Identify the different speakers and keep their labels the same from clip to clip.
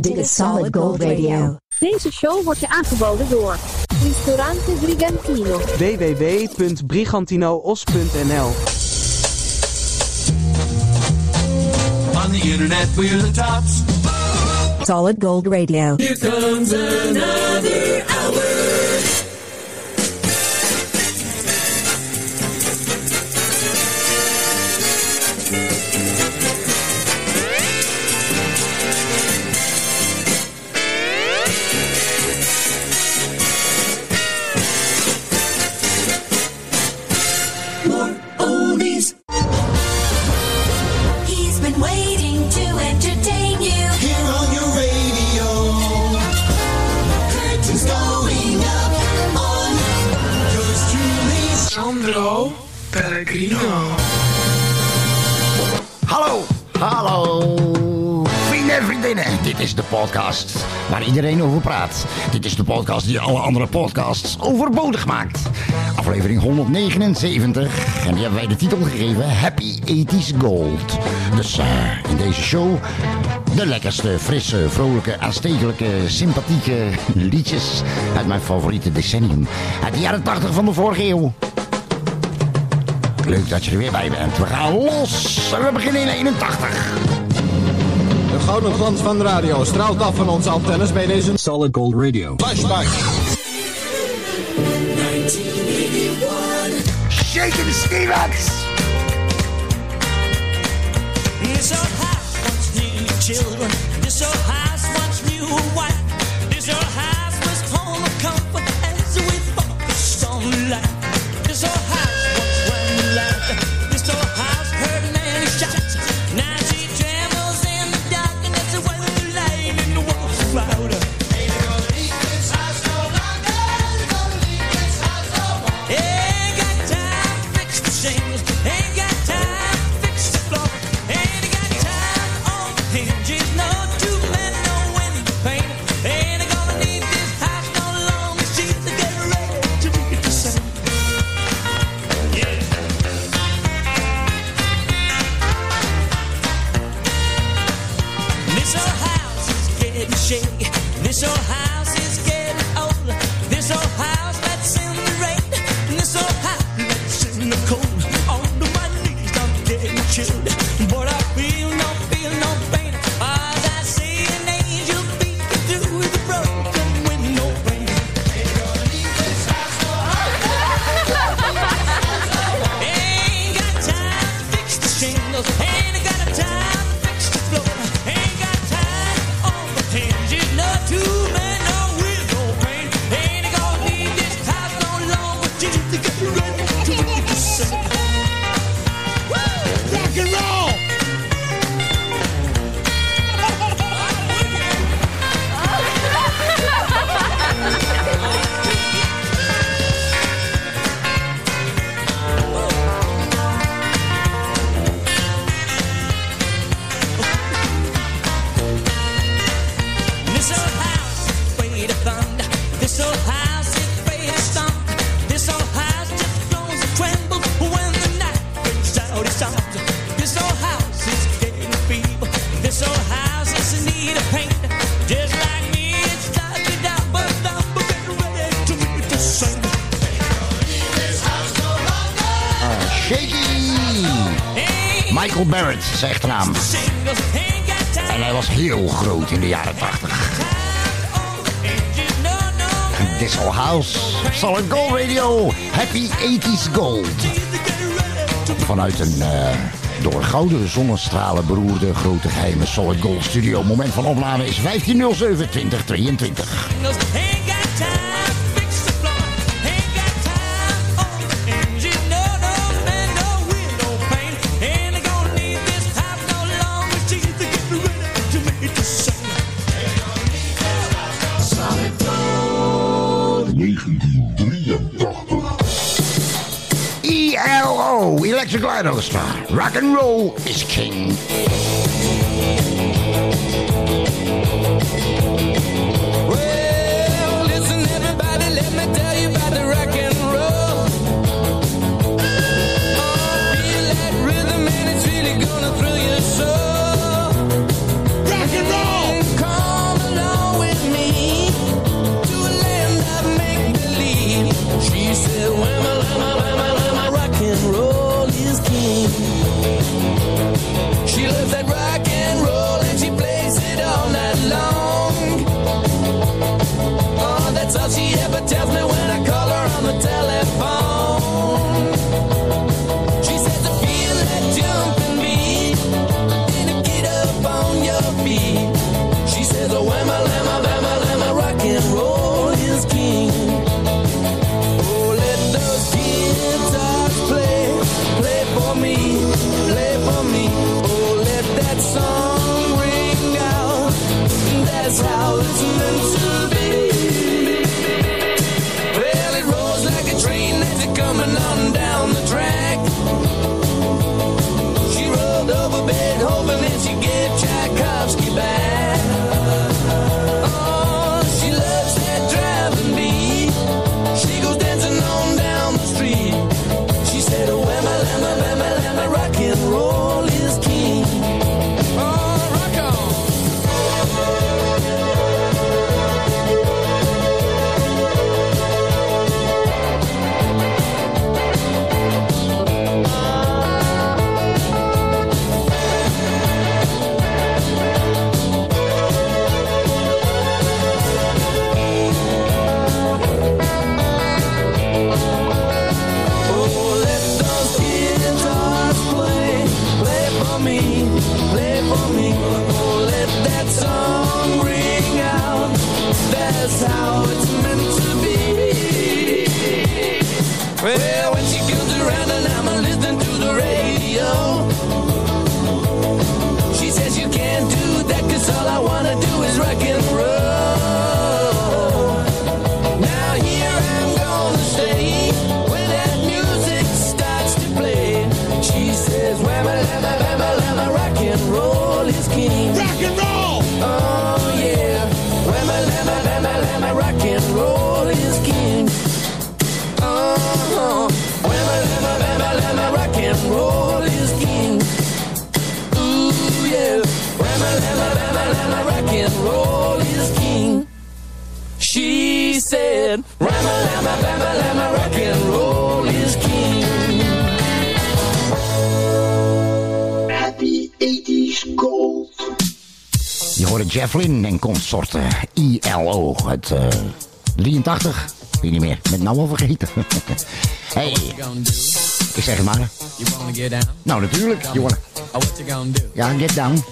Speaker 1: Dit is Solid Gold Radio.
Speaker 2: Deze show wordt je aangeboden door Ristorante Brigantino.
Speaker 3: www.brigantinoos.nl
Speaker 4: On the internet we're the tops.
Speaker 1: Solid Gold Radio.
Speaker 4: Here comes another hour.
Speaker 5: is de podcast waar iedereen over praat. Dit is de podcast die alle andere podcasts overbodig maakt. Aflevering 179. En die hebben wij de titel gegeven Happy 80 Gold. Dus eh, in deze show de lekkerste, frisse, vrolijke, aanstekelijke, sympathieke liedjes uit mijn favoriete decennium. Uit de jaren 80 van de vorige eeuw. Leuk dat je er weer bij bent. We gaan los. We beginnen in 81.
Speaker 6: Gouden glans van de radio straalt af van onze antennes bij deze
Speaker 7: Solid Gold Radio.
Speaker 6: Flashback.
Speaker 5: Shaken Stevens.
Speaker 8: Here's a half
Speaker 5: children. Michael Barrett, zijn echte naam. En hij was heel groot in de jaren 80. This House, Solid Gold Radio, Happy 80s Gold. Vanuit een uh, door gouden zonnestralen beroerde grote geheime Solid Gold Studio. Moment van opname is 1507 2023. glad all star. Rock and roll is king. said, Ramalama, lama, lama, rock and roll is king.
Speaker 4: Happy 80s gold. Je hoorde Jeff Lynne en consorten ILO uit uh, 83. Wie niet meer. Met nou al vergeten. hey. Ik zeg het maar. Nou, natuurlijk.
Speaker 5: You wanna...
Speaker 4: Ja, get down.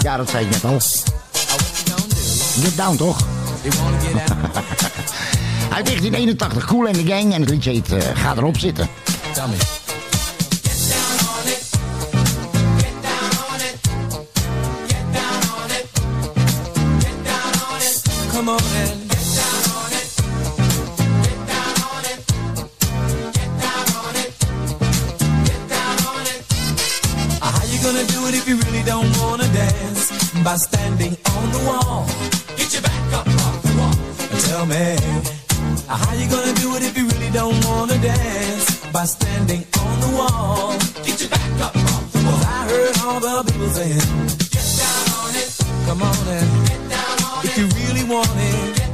Speaker 4: Ja, dat zei ik net al. Get down, toch? Uit 1981, Cool and the Gang. En het liedje heet uh, Ga erop zitten.
Speaker 5: it Come on gonna do it if you really don't wanna dance by standing on the wall. Get your back up. Tell me, how you gonna do it if you really don't wanna dance? By standing on the wall. Get your back up off the wall. I heard all the people saying, Get down on it. Come on and get down on if it. If you really want it. Get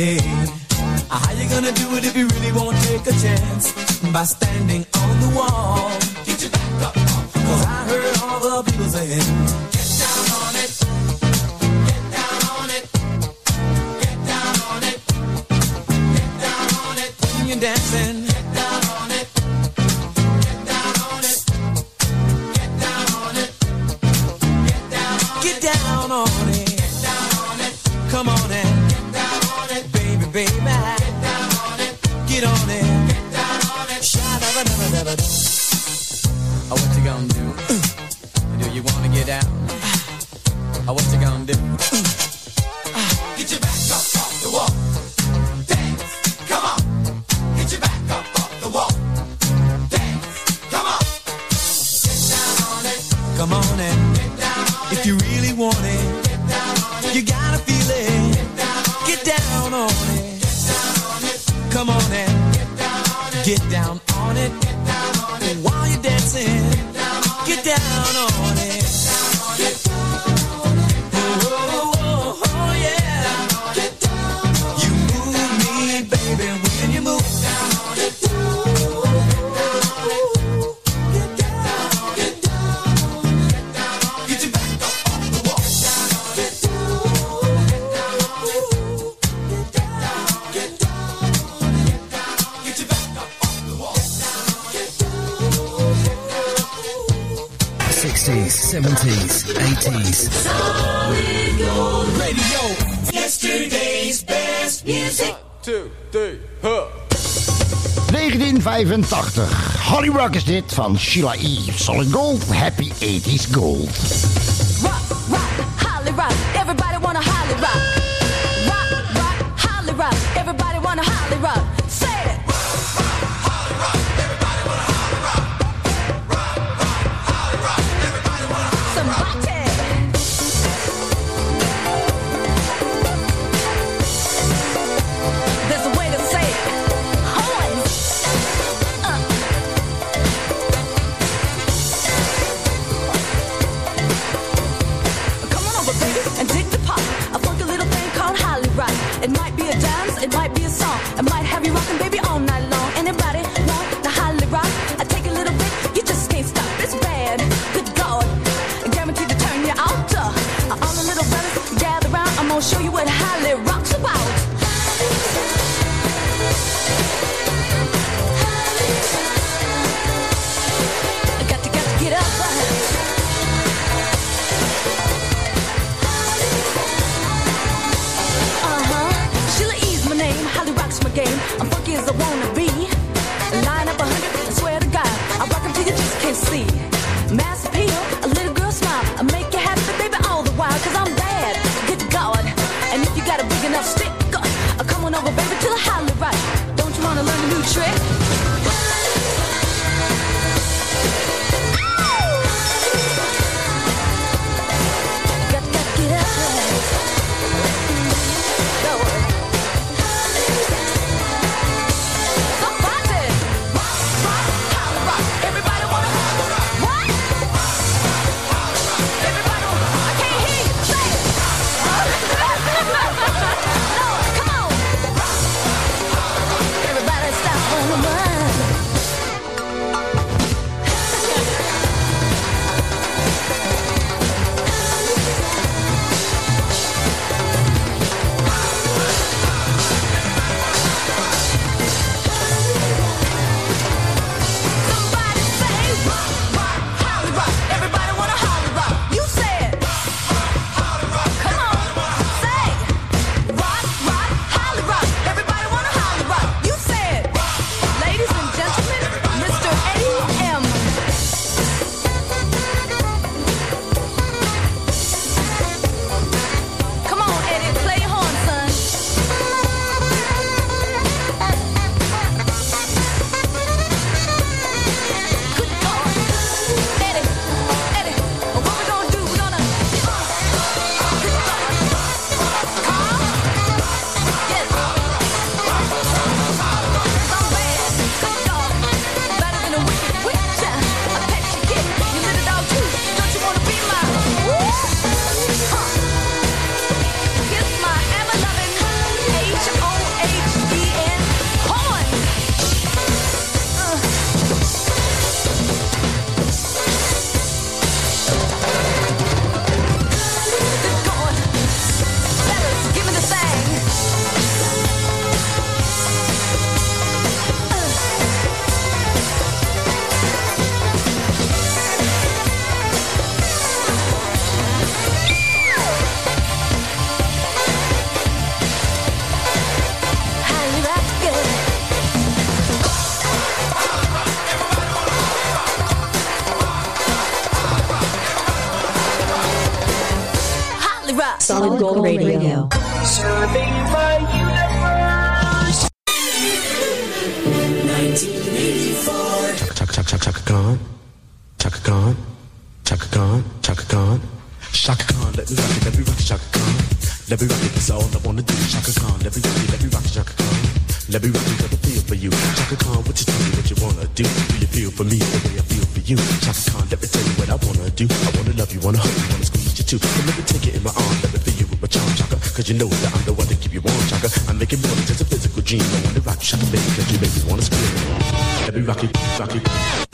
Speaker 5: way. How you gonna do it if you really won't take a chance? By standing on the wall. Get your back up. Cause I heard all the people saying, get down on it. Get down on it. Get down on it. Get down on it. When you're dancing.
Speaker 4: Rock is dit van Sheila E. Solid Gold. Happy 80s Gold.
Speaker 9: Rock, rock, holly rock. Everybody wanna holly rock. Rock, rock, holly rock. Everybody wanna holly rock. It might have you rocking, baby, Holly rock.
Speaker 1: Solid Gold Radio.
Speaker 10: Chaka Chaka Chaka Khan, Chaka Khan, Chaka Khan, Chaka Khan, Chaka Khan. Let me rock it, let me rock it, Chaka Khan. Let me rock it, that's all I wanna do. Chaka Khan, let me rock it, let me rock it, Chaka Khan. Let me it, got a feel for you. Chaka Khan, what you tell me, what you wanna do? Do you feel for me the way I feel for you? Chaka Khan, let me tell you what I wanna do. I wanna love you, wanna hug you, wanna squeeze you too. So let me take it in my arms, let me feel you with my charm, Chaka. Cause you know that I'm the one to keep you warm, Chaka. I make it more than just a physical dream. I wanna rock you, Chaka, baby, cause you make me wanna scream. Let me rock it, rock it.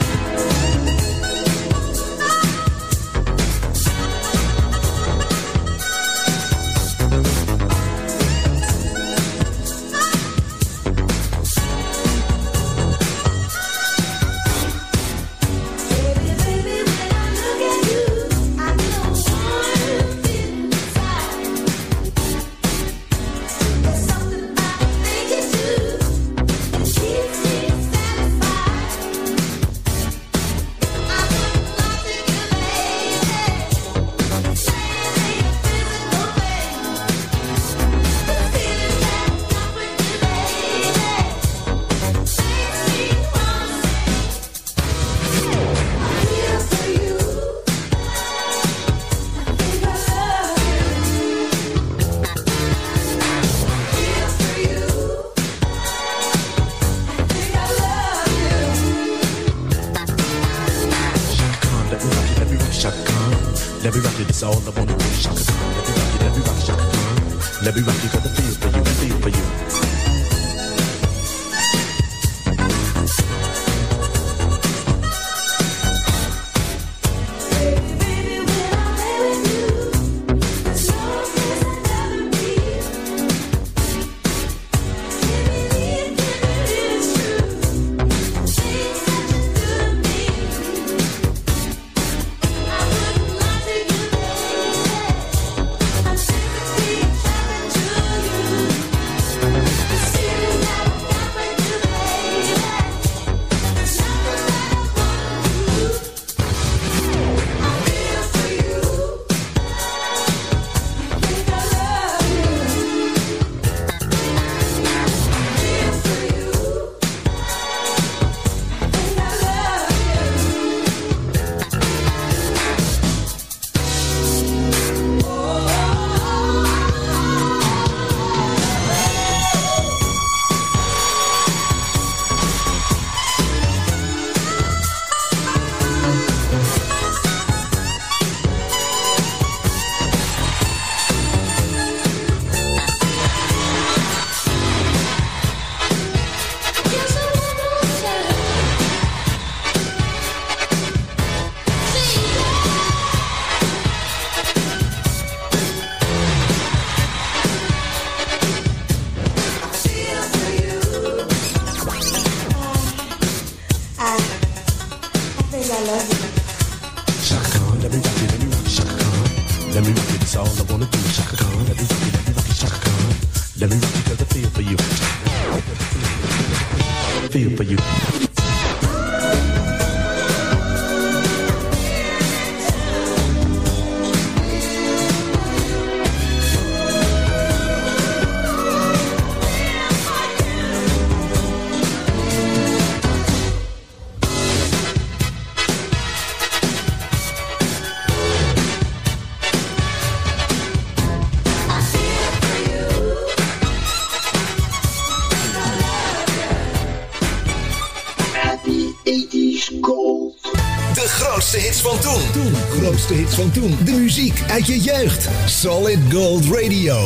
Speaker 11: Van toen. De muziek uit je jeugd. Solid Gold Radio.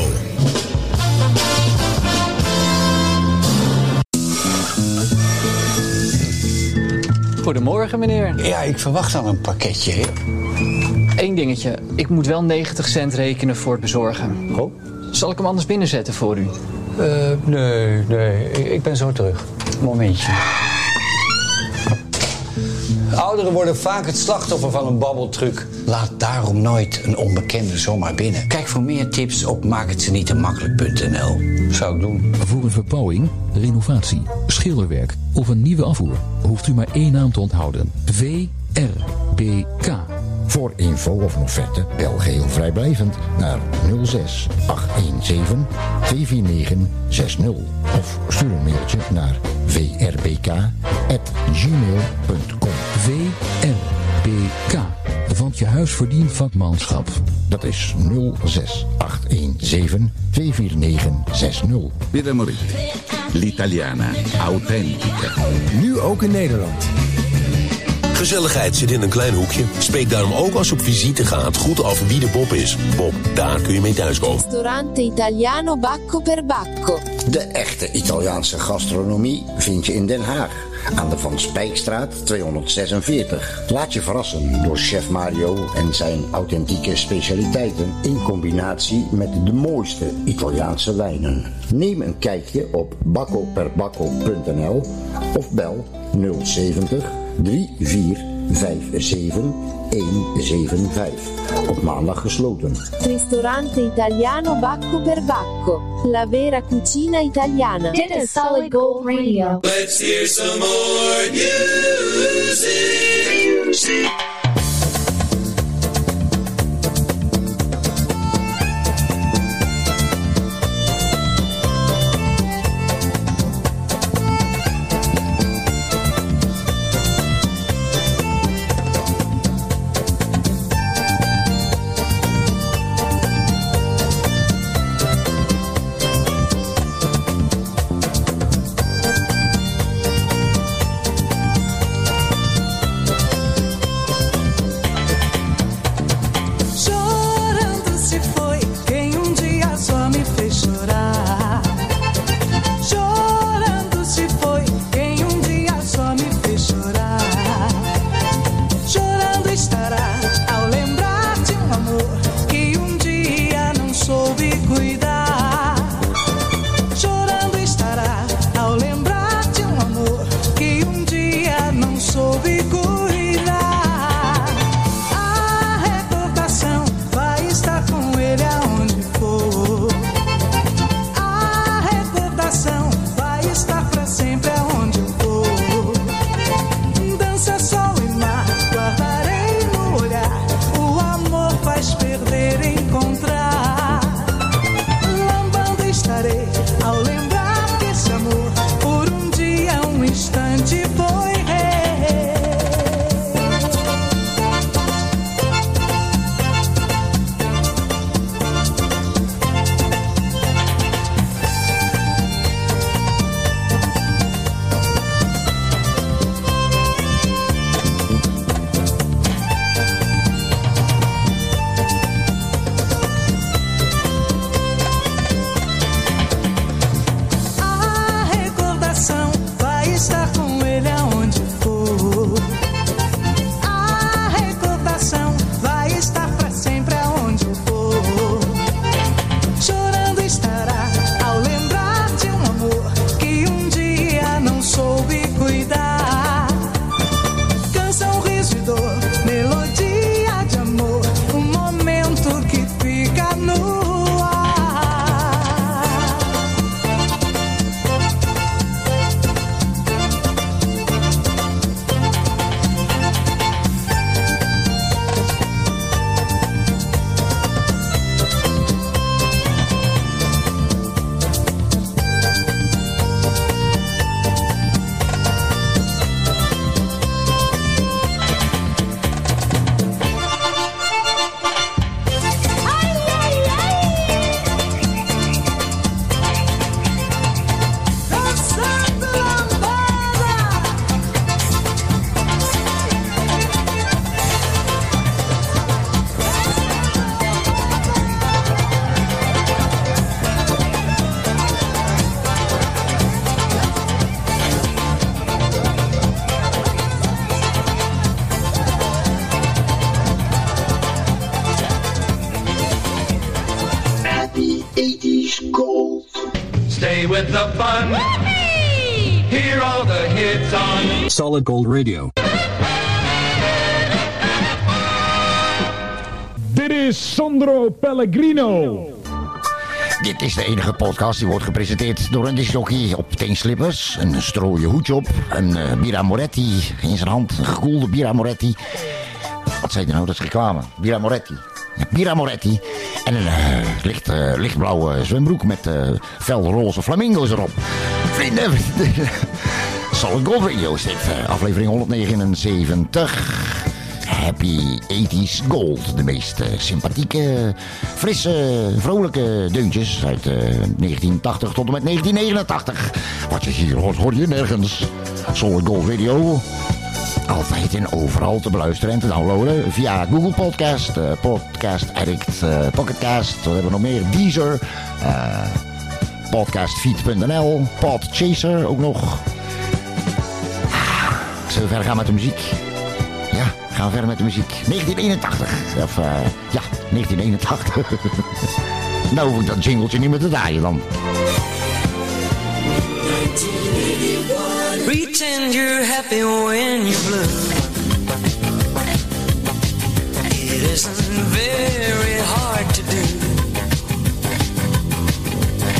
Speaker 12: Goedemorgen, meneer.
Speaker 13: Ja, ik verwacht al een pakketje. hè.
Speaker 12: Eén dingetje. Ik moet wel 90 cent rekenen voor het bezorgen.
Speaker 13: Oh?
Speaker 12: Zal ik hem anders binnenzetten voor u?
Speaker 13: Eh, nee, nee, ik, ik ben zo terug. Momentje. Ouderen worden vaak het slachtoffer van een babbeltruc. Laat daarom nooit een onbekende zomaar binnen. Kijk voor meer tips op maakhetzenietenmakkelijk.nl. Zou ik doen.
Speaker 14: Voor een verbouwing, renovatie, schilderwerk of een nieuwe afvoer hoeft u maar één naam te onthouden. VRBK.
Speaker 4: Voor info of offerte bel geheel vrijblijvend naar 06 817 249 60 of stuur een mailtje naar vrbk@gmail.com.
Speaker 14: VRBK. Want je huis verdient vakmanschap.
Speaker 4: Dat is 06 817 249 60.
Speaker 15: Villa Morire. L'italiana autentica.
Speaker 6: Nu ook in Nederland.
Speaker 16: Gezelligheid zit in een klein hoekje. Spreek daarom ook als je op visite gaat goed af wie de Bob is. Bob, daar kun je mee thuiskomen.
Speaker 2: Ristorante Italiano Bacco per Bacco.
Speaker 17: De echte Italiaanse gastronomie vind je in Den Haag. Aan de Van Spijkstraat 246. Laat je verrassen door chef Mario en zijn authentieke specialiteiten in combinatie met de mooiste Italiaanse wijnen. Neem een kijkje op baccoperbacco.nl of bel 070 3457 175. Op maandag gesloten.
Speaker 2: Ristorante Italiano Bacco per Bacco. La vera cucina italiana.
Speaker 18: Dit is Solid Gold Radio.
Speaker 19: Let's hear some more music.
Speaker 20: gold. With the fun. Hear all the hits on
Speaker 21: Solid Gold Radio.
Speaker 22: Dit is Sandro Pellegrino.
Speaker 4: Dit is de enige podcast die wordt gepresenteerd door een disjockey op teenslippers, een strooien hoedje op, een eh, Bira Moretti in zijn hand, een gekoelde Bira Moretti. Wat zei je nou? Dat is reclame. Bira Moretti. Ja, Bira Moretti. En een eh, licht, eh, lichtblauwe zwembroek met eh felroze flamingo's erop. Vrienden, vrienden. Solid Gold eh, aflevering 179. Happy 80s Gold. De meest sympathieke, frisse, vrolijke deuntjes uit eh, 1980 tot en met 1989. Wat je hier hoort, hoor je nergens. Solid Gold Radio. Altijd en overal te beluisteren en te downloaden via Google Podcast, eh, Podcast Addict, eh, Pocketcast. Wat hebben we nog meer? Deezer, eh, podcastfeed.nl, Podchaser ook nog. Ah, Zullen we verder gaan met de muziek? Ja, gaan we verder met de muziek. 1981. Of ja, 1981. nou hoef ik dat jingletje niet meer te draaien dan.
Speaker 23: Pretend you're happy when you're blue. It isn't very hard to do.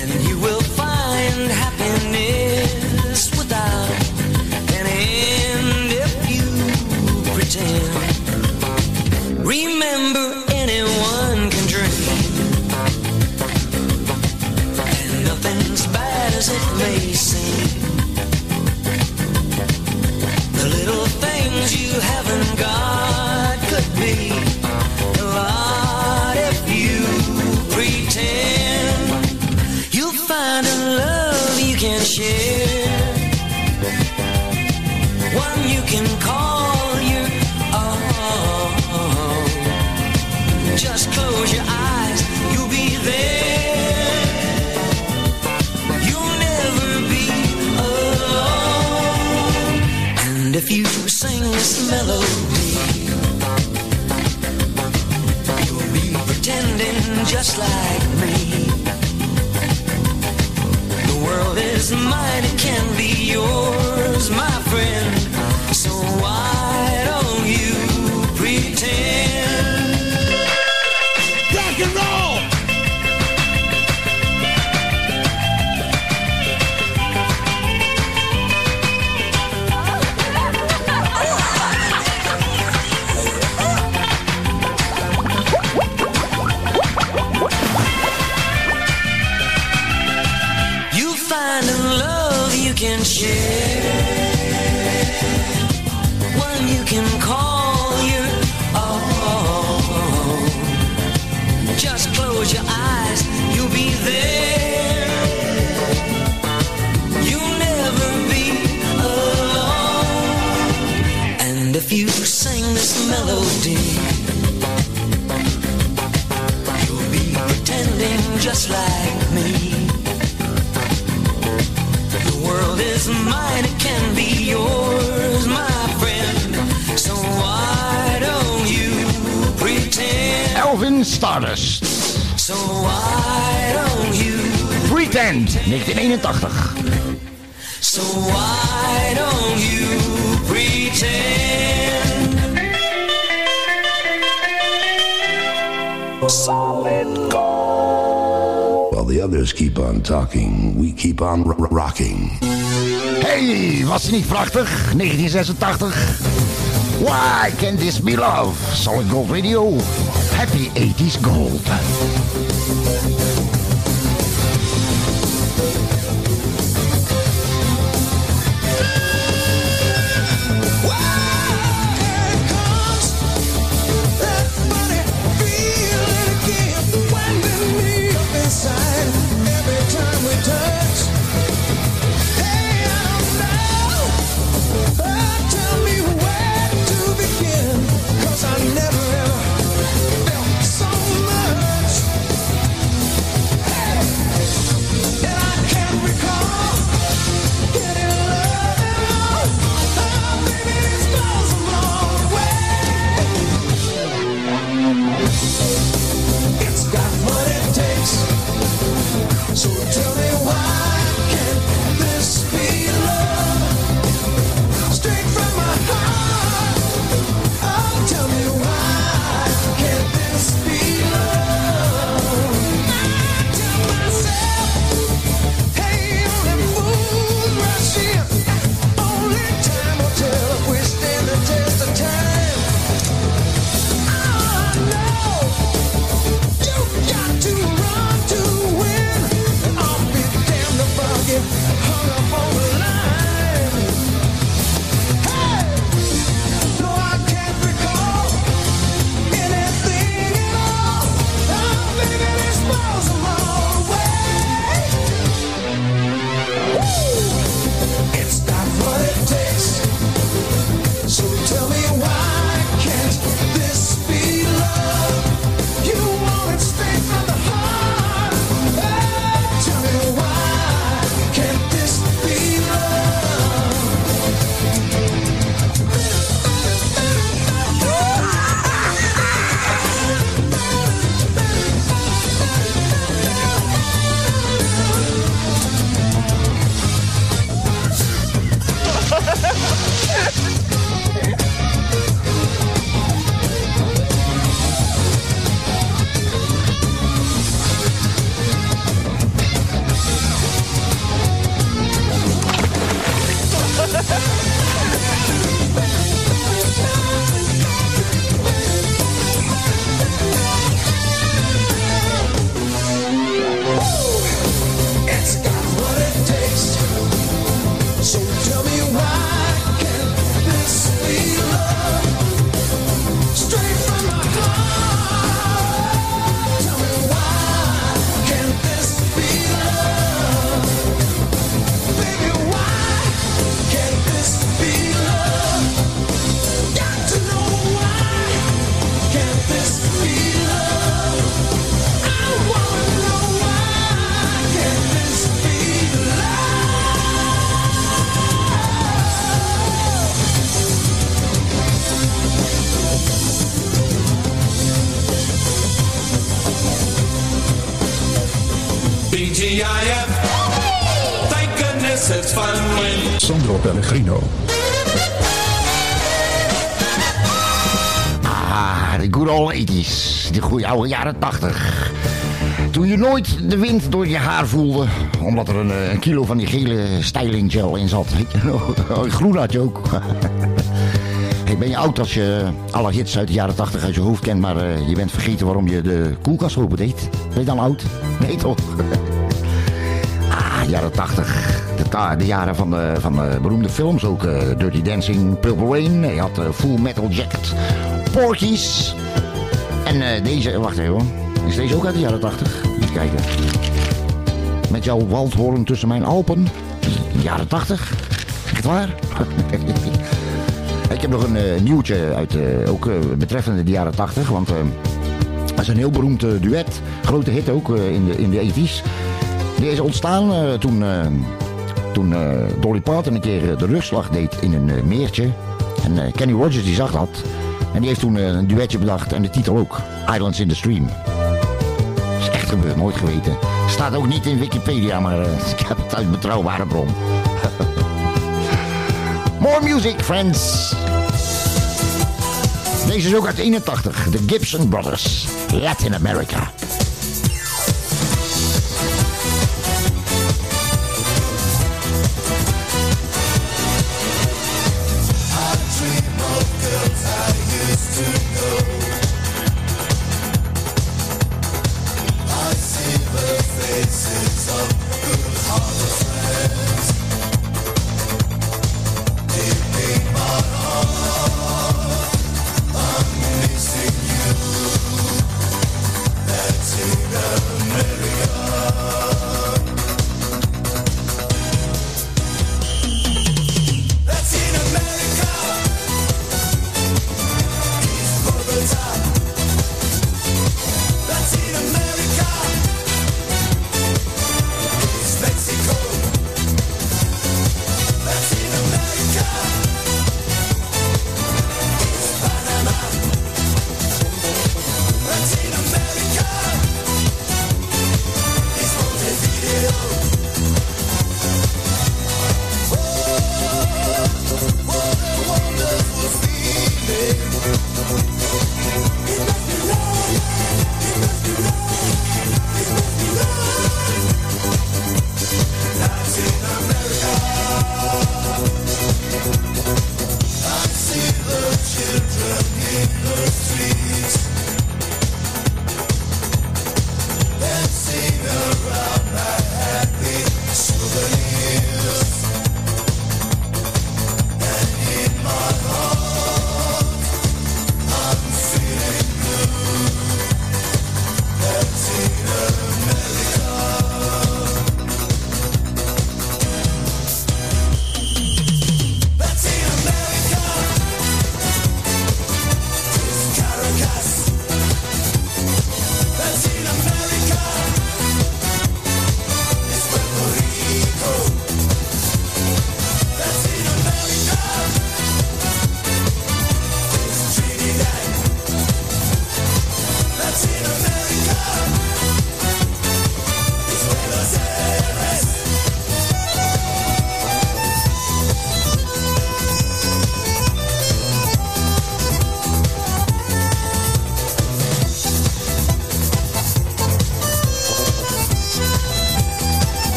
Speaker 23: And you will find happiness without an end if you pretend. Remember,
Speaker 4: Stardust.
Speaker 23: So why don't you
Speaker 4: Pretend, 1981.
Speaker 23: So why don't you pretend?
Speaker 24: Solid gold. While the others keep on talking, we keep on rocking.
Speaker 4: Hey, was het niet prachtig? 1986. Why can't this be love? Solid Gold Radio. Happy 80s Gold.
Speaker 25: TGIF. Thank goodness it's fun when
Speaker 14: Sandro Pellegrino.
Speaker 4: Ah, de good old 80s. De goede oude jaren 80. Toen je nooit de wind door je haar voelde. Omdat er een, eh, een kilo van die gele styling gel in zat. Weet je nog? Oh, Groen had je ook. Ik ben je oud als je alle hits uit de jaren 80 uit je hoofd kent. Maar eh, je bent vergeten waarom je de koelkast open deed. Ben je dan oud? Nee toch? Jaren 80. De, jaren van de, van de beroemde films ook. eh, Dirty Dancing, Purple Rain. Je had eh, Full Metal Jacket. Porky's. En eh, deze, wacht even hoor. Is deze ook uit de jaren 80? Even kijken. Met jouw waldhoorn tussen mijn Alpen. Jaren 80? Echt waar? Ik heb nog een nieuwtje uit, ook betreffende de jaren 80. Want dat is een heel beroemd duet. Grote hit ook in, de, in de 80s. Die is ontstaan eh, toen, eh, toen eh, Dolly Parton een keer de rugslag deed in een meertje. En Kenny Rogers die zag dat. En die heeft toen een duetje bedacht en de titel ook. Islands in the Stream. is echt gebeurd, nooit geweten. Staat ook niet in Wikipedia, maar ik heb het uit betrouwbare bron. More music, friends. Deze is ook uit 81. De Gibson Brothers. Latin America.
Speaker 11: Happy 80s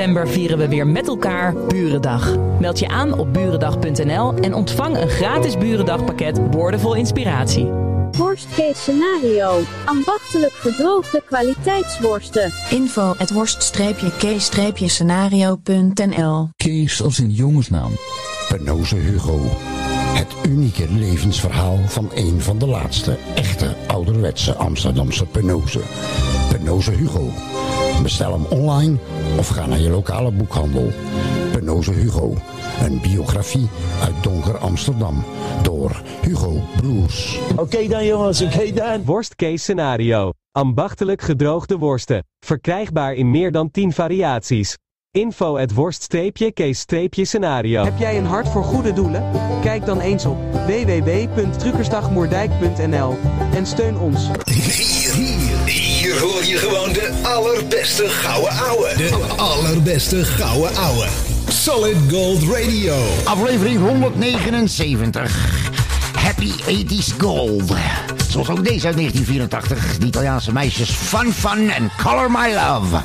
Speaker 26: september vieren we weer met elkaar Burendag. Meld je aan op burendag.nl en ontvang een gratis Burendagpakket boordevol inspiratie.
Speaker 18: Worst case scenario. Ambachtelijk gedroogde kwaliteitsworsten.
Speaker 1: Info at worst-k-scenario.nl
Speaker 14: Kees als in jongensnaam.
Speaker 4: Penoze Hugo. Het unieke levensverhaal van een van de laatste echte ouderwetse Amsterdamse Penoze. Penoze Hugo. Bestel hem online of ga naar je lokale boekhandel. Penoze Hugo. Een biografie uit donker Amsterdam. Door Hugo Broers.
Speaker 27: Oké dan jongens, oké dan.
Speaker 28: Worst case scenario. Ambachtelijk gedroogde worsten. Verkrijgbaar in meer dan 10 variaties. Info at worst-case-scenario.
Speaker 3: Heb jij een hart voor goede doelen? Kijk dan eens op www.truckersdagmoerdijk.nl en steun ons.
Speaker 11: Hoor je gewoon de allerbeste gouden ouwe. De allerbeste gouden ouwe. Solid Gold Radio.
Speaker 4: Aflevering 179. Happy 80s Gold. Zoals ook deze uit 1984. De Italiaanse meisjes Fun Fun en Color My Love.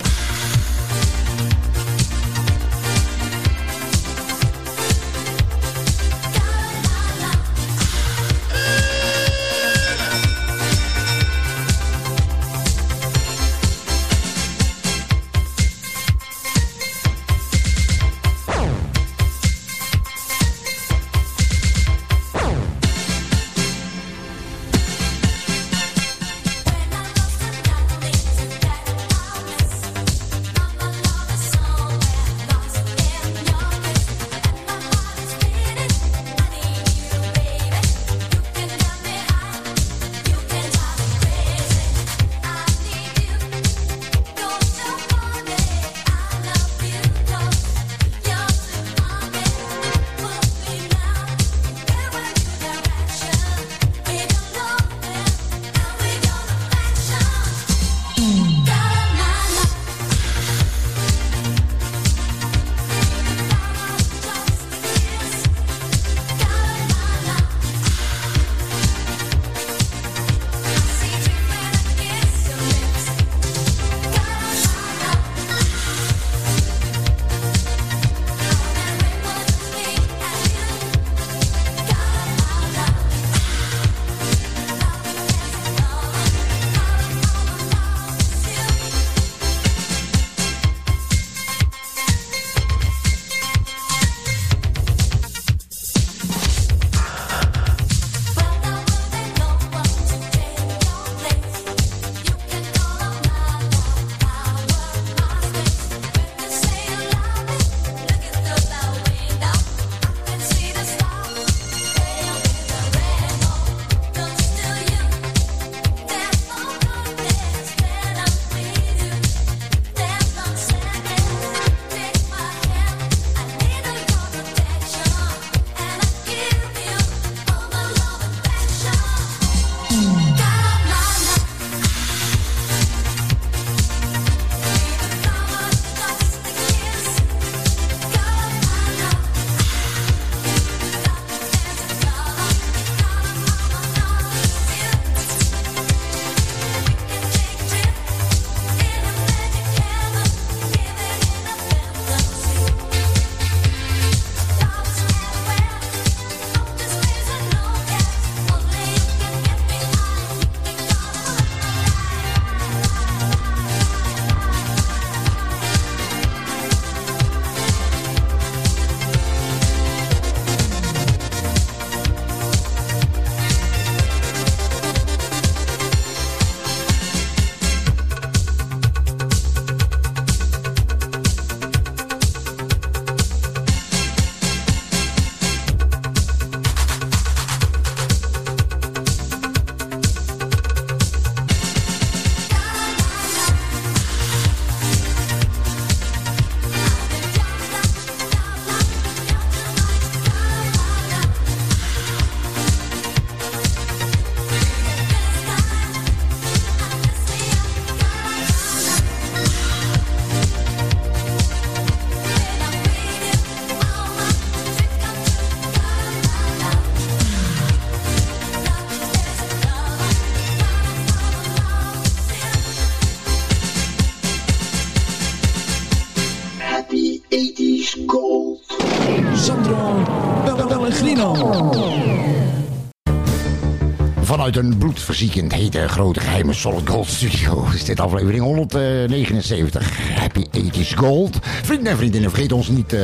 Speaker 29: Bloedverziekend hete grote geheime Solid Gold studio is dit aflevering 179. Happy 80s Gold. Vrienden en vriendinnen, vergeet ons niet eh,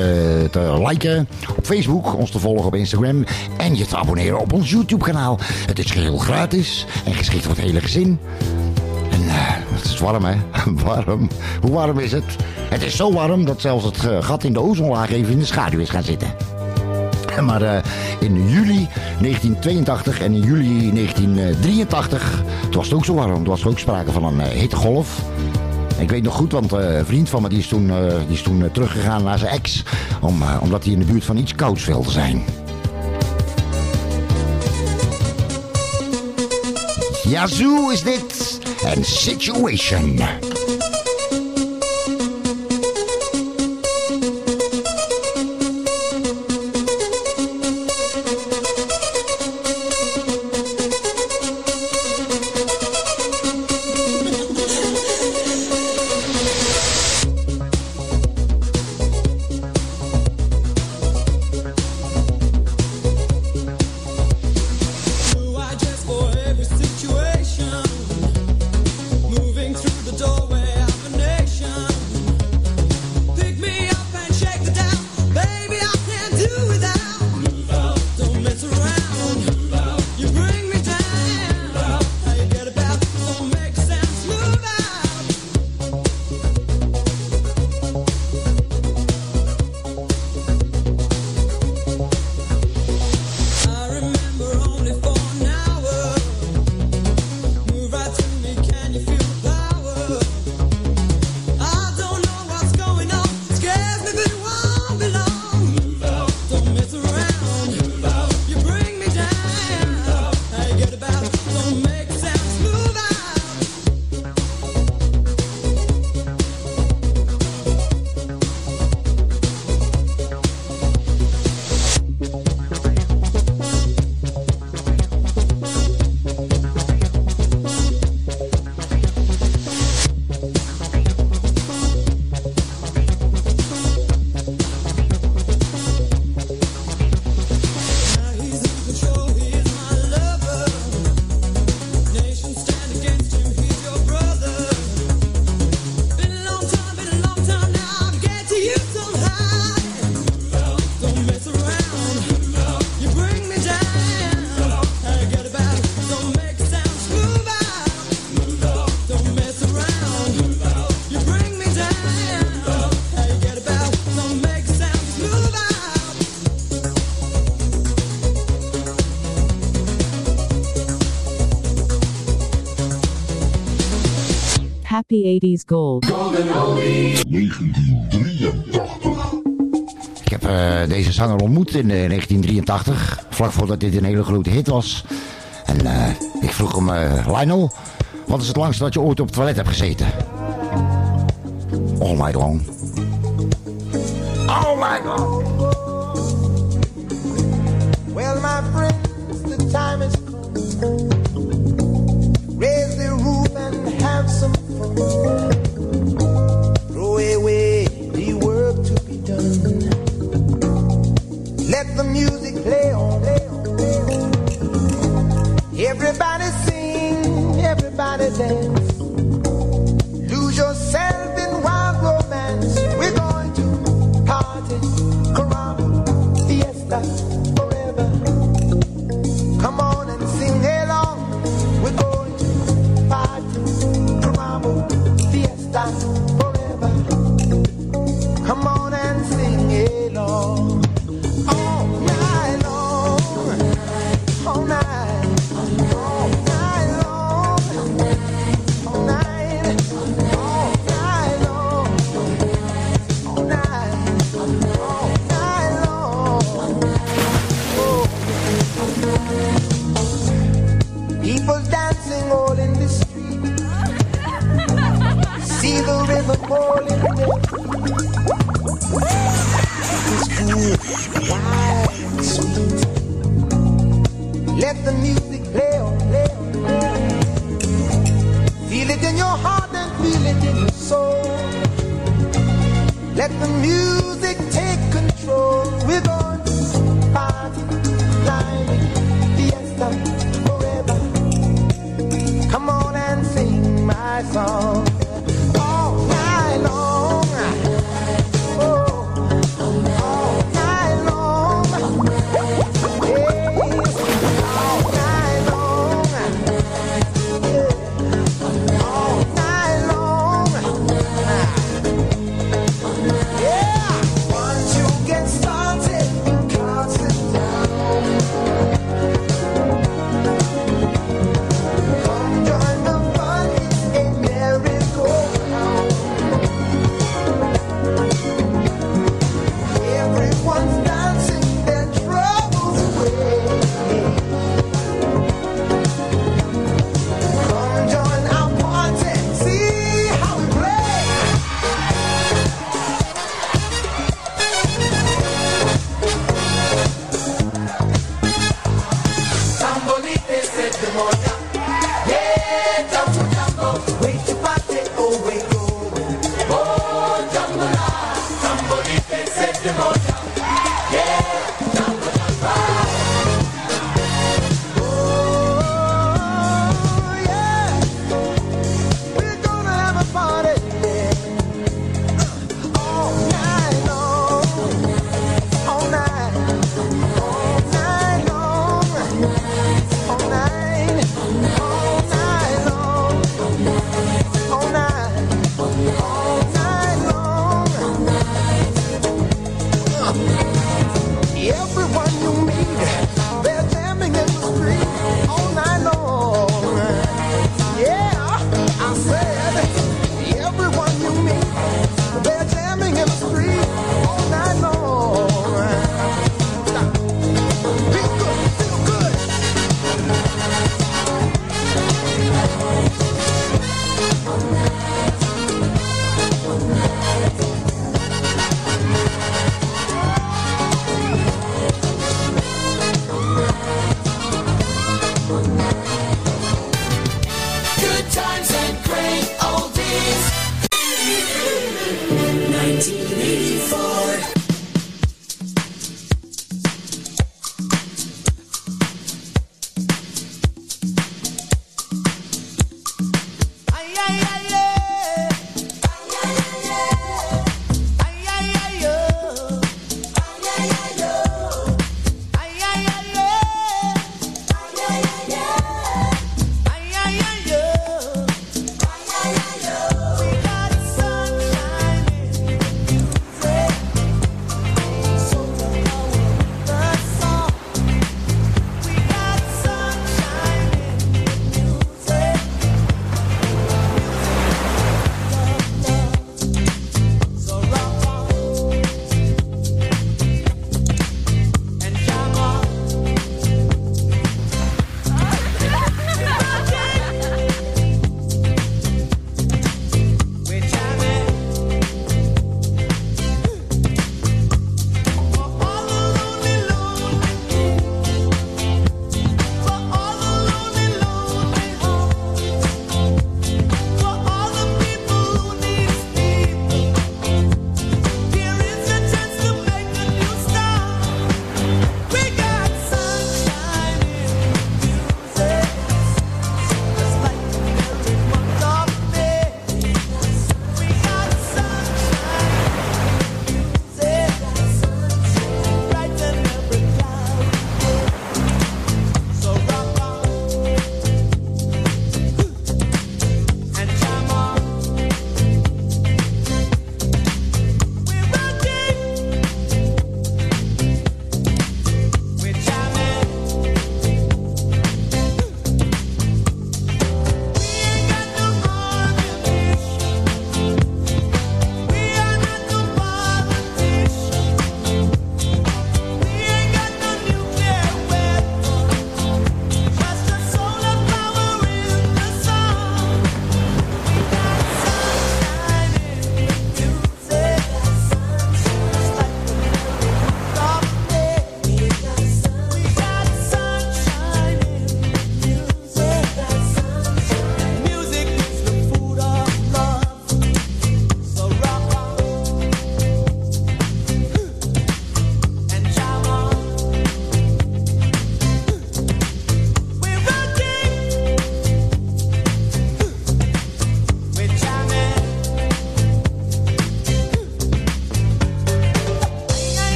Speaker 29: te liken op Facebook, ons te volgen op Instagram en je te abonneren op ons YouTube kanaal. Het is geheel gratis en geschikt voor het hele gezin. En eh, het is warm hè, warm. Hoe warm is het? Het is zo warm dat zelfs het eh, gat in de ozonlaag even in de schaduw is gaan zitten. Maar eh, in juli 1982 en in juli 1983, toen was het ook zo warm. Toen was ook sprake van een uh, hittegolf. Ik weet nog goed, want uh, een vriend van me die is toen, die is toen teruggegaan naar zijn ex. Om, omdat hij in de buurt van iets kouds wilde zijn. Yazoo is dit. En Situation.
Speaker 30: Happy 80s Gold.
Speaker 29: Ik heb uh, deze zanger ontmoet in uh, 1983, vlak voordat dit een hele grote hit was. En uh, ik vroeg hem, Lionel, wat is het langste dat je ooit op het toilet hebt gezeten? All night long.
Speaker 31: Let the music play on, play on, play on. Feel it in your heart and feel it in your soul. Let the music take control. We're going
Speaker 32: to party, climbing, fiesta forever.
Speaker 26: Come on and
Speaker 31: sing my song.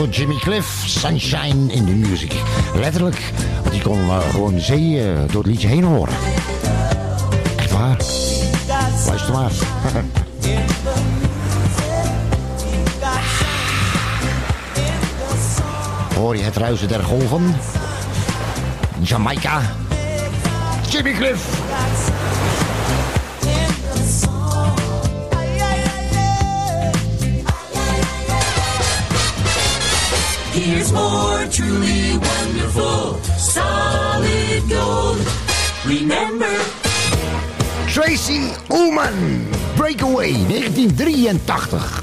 Speaker 31: voor Jimmy Cliff, Sunshine in the Music. Letterlijk, want die kon eh, gewoon zee eh, door het liedje heen horen. Echt waar. Luister maar. Hoor je het ruizen der golven? Jamaica. Jimmy Cliff.
Speaker 26: years more. Truly wonderful, solid gold. Remember.
Speaker 31: Tracy Ullman, Breakaway, 1983.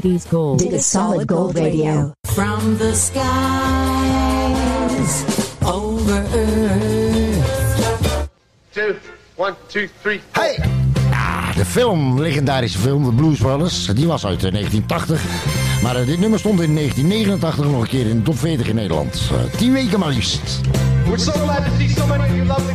Speaker 18: 80s Gold.
Speaker 1: Dit is Solid Gold Radio.
Speaker 33: From the skies over earth.
Speaker 31: Two, one, two, three.
Speaker 4: Hey! Ja, de film, legendarische film, The Blues Brothers, die was uit eh, 1980. Maar eh, dit nummer stond in 1989 nog een keer in de top 40 in Nederland. Eh, tien weken maar liefst.
Speaker 31: We're so glad to see so many of you lovely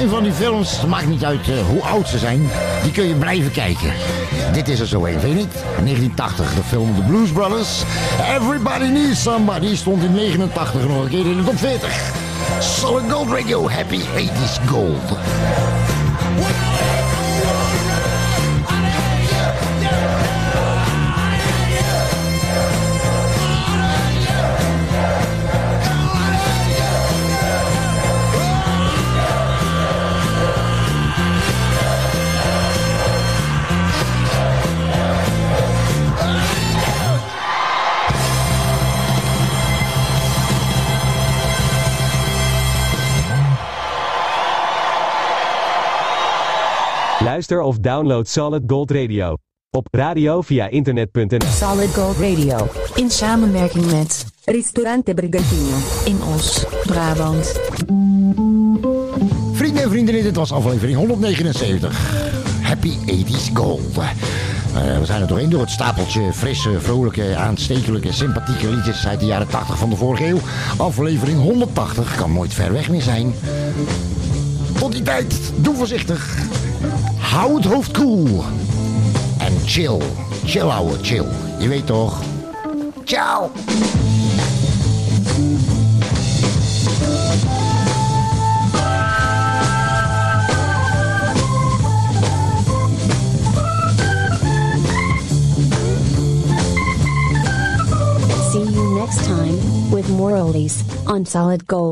Speaker 4: zijn van die films, het maakt niet uit eh, hoe oud ze zijn, die kun je blijven kijken. Dit is er zo een, vind je niet? 1980, de film The Blues Brothers. Everybody Needs Somebody stond in 89 nog een keer in de top 40. Solid Gold Radio, Happy 80s Gold.
Speaker 28: Luister of download Solid Gold Radio. Op radio via internet.nl.
Speaker 1: Solid Gold Radio. In samenwerking met Ristorante Brigantino. In Os, Brabant.
Speaker 4: Vrienden en vriendinnen, dit was aflevering 179. Happy 80s Gold. Eh, we zijn er doorheen door het stapeltje frisse, vrolijke, aanstekelijke, sympathieke liedjes uit de jaren 80 van de vorige eeuw. Aflevering 180 kan nooit ver weg meer zijn. Tot die tijd, doe voorzichtig. Hou het hoofd koel. En chill. Chill, ouwe, chill. Je weet toch? Ciao.
Speaker 18: See you next time with more oldies on Solid Gold.